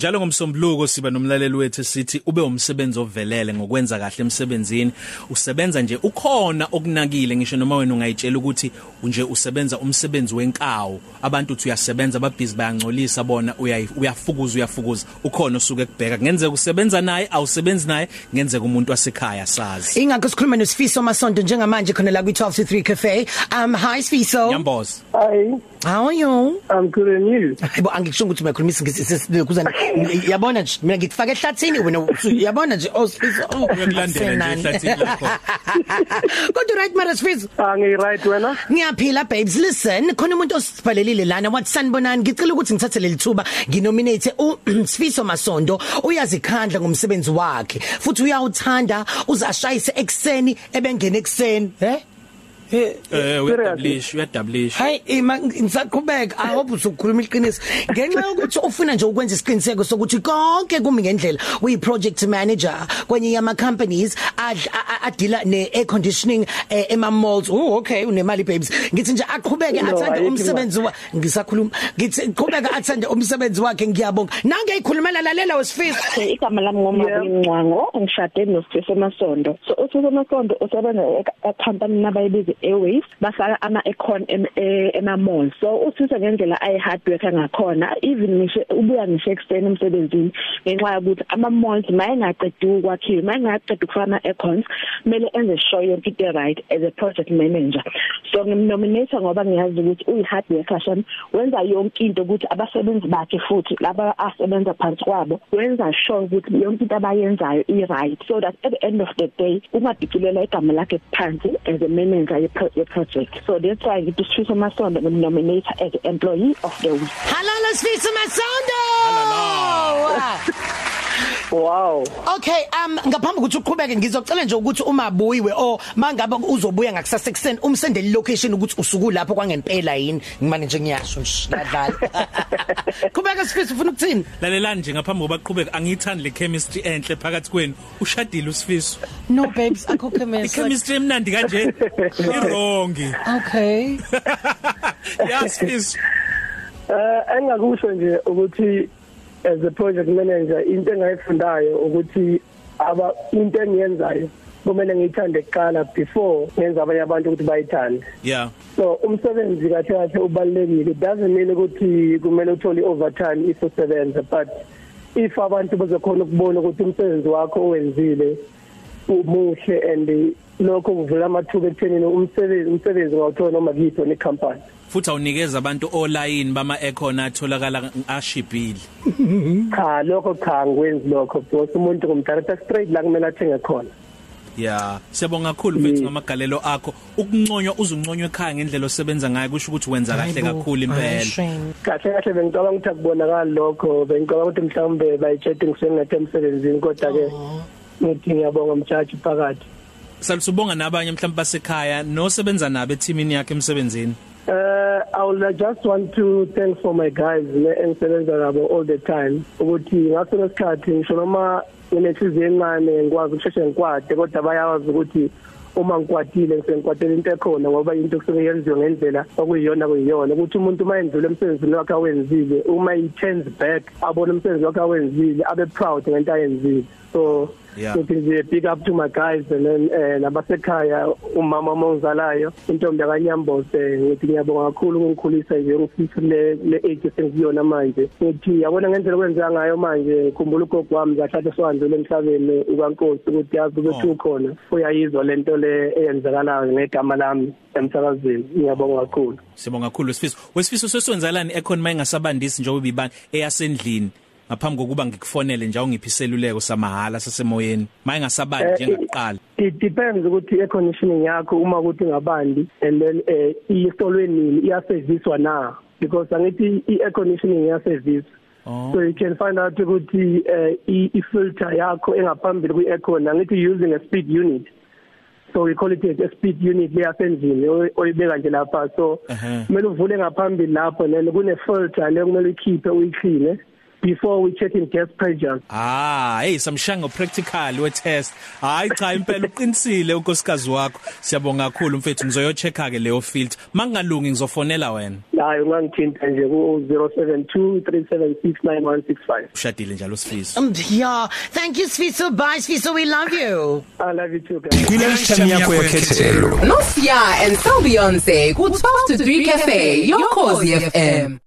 Njalo ngomsombuluko siba nomlaleli wethu sithi ube umsebenzi ovelele ngokwenza kahle emsebenzini. Usebenza nje ukhona okunakile ngisho noma wena ungayitshela ukuthi nje usebenza umsebenzi wenkawu. Abantu uthi uyasebenza ababhizi bayangcolisa bona uyafukuza uyafukuza. Ukhona osuke kubheka ngenzeka usebenza naye awusebenzi naye ngenzeka umuntu wasekhaya sazi. Ingakho sikhuluma noSifiso Masonto njengamanje khona la kwi12 to 3 cafe. Um hi Sifiso. Nyamboza Hi, how are you I'm good and you. Hayibo angikusho ukuthi uyakhulumisa ngisizokuzana yabona nje mina ngikufaka ehlathini wena yabona nje osifiso uyakulandela nje ehlathini lakho. Kodwa right mara Sifiso Angi right wena? Ngiyaphila babes. Listen khona umuntu osibhalelile lana. What sanibonani ngicela ukuthi ngithathe leli thuba nginominate uSifiso Masondo uyazikhandla ngomsebenzi wakhe. Futhi uyawuthanda uzashayise ekseni ebengene ekseni eh eh uyadablish uyadablish Hayi ima ngisaqhubeka I hope usukhuluma iqiniso. Ngenxa yokuthi ufuna nje ukwenza isiqiniseko sokuthi konke kumi ngendlela. Uyi project manager kwenye yama companies adila ne air conditioning ema malls oh okay unemali babes. Ngithi nje aqhubeke athande umsebenzi wa ngisakhuluma. Ngithi qhubeka athande umsebenzi wakhe ngiyabonga. Nange ikhulumela lalela wesifiso igama lami ngoma Mncwango ngishade noSifiso Masondo. So uSifiso Masondo usebenza e company nabayibiza Airways bafaka ama econ ema mall so uthisa ngendlela ay hard worker ngakhona even ngisho ubuya ngisho ekseni emsebenzini ngenxa yokuthi ama malls mayengaqedi ukwakhiwa mayengaqedi ukufaka ama econs kumele enze sure yonke into right as a project manager. So ngimnominate ngoba ngiyazi ukuthi uyi hard worker shami wenza yonke into ukuthi abasebenzi bakhe futhi laba asebenza phansi kwabo wenza sure ukuthi yonke into abayenzayo i right so that at the end of the day ungadicilela igama lakhe phansi as a manager ye project. So that's why ngithi Sifiso Masondo ngimnominate as employee of the week. Halala Sifiso Masondo Wow. Okay um ngaphambi ukuthi uqhubeke ngizocela nje ukuthi uma buyiwe o mangabe uzobuya ngakusasa ekseni umsendele location ukuthi usuku lapho kwangempela yini? Ngimane nje ngiyasho nje yadlala Qhubeka Sifiso ufuna ukuthini? Lalelani nje ngaphambi kokuba qhubeka angiyithandi le chemistry enhle phakathi kwenu. Ushadile usifiso No babes akho chemistry. Chemistry emnandi kanje. Irongi Okay. Yasifiso Eh engakusho nje ukuthi as a project manager into engayifundayo ukuthi aba into engiyenzayo kumele ngiyithande kuqala before ngenza abanye abantu ukuthi bayithande. Yeah. So umsebenzi kahle kahle ubalekile it doesn't mean ukuthi kumele uthole overtime if usebenza but if abantu bazokhona ukubona ukuthi umsebenzi wakho owenzile umuhle and lokho kuvula amathuba ekuthenini umsebenzi umsebenzi ngawuthola noma kuyiphi ne company futhi awunikeza abantu online bama econ atholakala ashibhile. Cha lokho cha ngikwenzi lokho. Because umuntu kumdirector straight la kumele athenge khona. Yeah siyabonga kakhulu mfethu ngamagalelo akho. Ukunconywa uzunconywa ekhaya ngendlela osebenza ngayo kusho ukuthi wenza kahle kakhulu impela. kahle kahle bengicabanga ukuthi akubonakala lokho. Bengicabanga ukuthi mhlawumbe bayitshete ngisengathi emsebenzini kodwa ke ngithi ngiyabonga mjaji phakathi. Salusubonga nabanye mhlawumbe basekhaya nosebenza nabo eteamini yakhe emsebenzini? I would just want to thank for my guys engisebenza nabo all the time. Ukuthi ngaso lesikhathi ngisho noma nginehliziyo encane ngikwazi ukusheshe ngikwade kodwa bayawazi ukuthi uma ngikwatile ngisengikwatela into ekhona ngoba into kusuke yenziwe ngendlela okuyiyona kuyiyona ukuthi umuntu uma yenzile emsebenzini wakhe awenzile uma he turns back abona umsebenzi wakhe awenzile abe proud ngento ayenzile. So Yeah. Ngithi nje big up to my guys and then eh nabasekhaya umama mongizalayo intombi yakanyambose ngithi ngiyabonga kakhulu ukungikhulisa nje ngifisa le le age sengiyona manje. Ngithi yabona ngendlela kwenzeka ngayo manje khumbula ugogo wami kahle sohandle emhlabeni ukaNkosi ukuthi yazi ukuthi Oh. ukhona uyayizwa lento le eyenzakalayo ngegama lami emsakazweni. Ngiyabonga kakhulu. Sibonga kakhulu Sifiso wesifiso seswenzalani econ mayingasabandisi njengoba ibani eyasendlini? Ngaphambi kokuba ngikufonele nje ungiphi iseluleko samahala sasemoyeni. Mayingasabandi Eh, njengaqala it depends ukuthi i conditioning yakho uma ukuthi ngabandi and then eh isolweni iyaserviswa na? Because angithi i air conditioning iyaservice Oh. So you can find out ukuthi eh i i filter yakho engaphambili kwi aircon angithi using a speed unit. So we call it a speed unit leya engine oyibeka nje lapha. So Ehhe. kumele uvule ngaphambili lapho then kune filter le kumele ukhiphe uyiclean before we check in gas pressures Ah, hey samshanga practical we test. Hayi cha impela uqinisile unkosikazi wakho. Siyabonga kakhulu mfethu ngizoyochecka ke leyo filter. Mangalungi ngizofonela wena. hayi ungangithinta nje ku 0723769165 Ushadile njalo sifiso. Um, yeah, thank you Sfiso. Bye Sfiso, we love you. i love you too guys Lunchtime yakho yekhethelo. No Sia and so Beyonce ku 12 to 3 cafe, your cozy FM.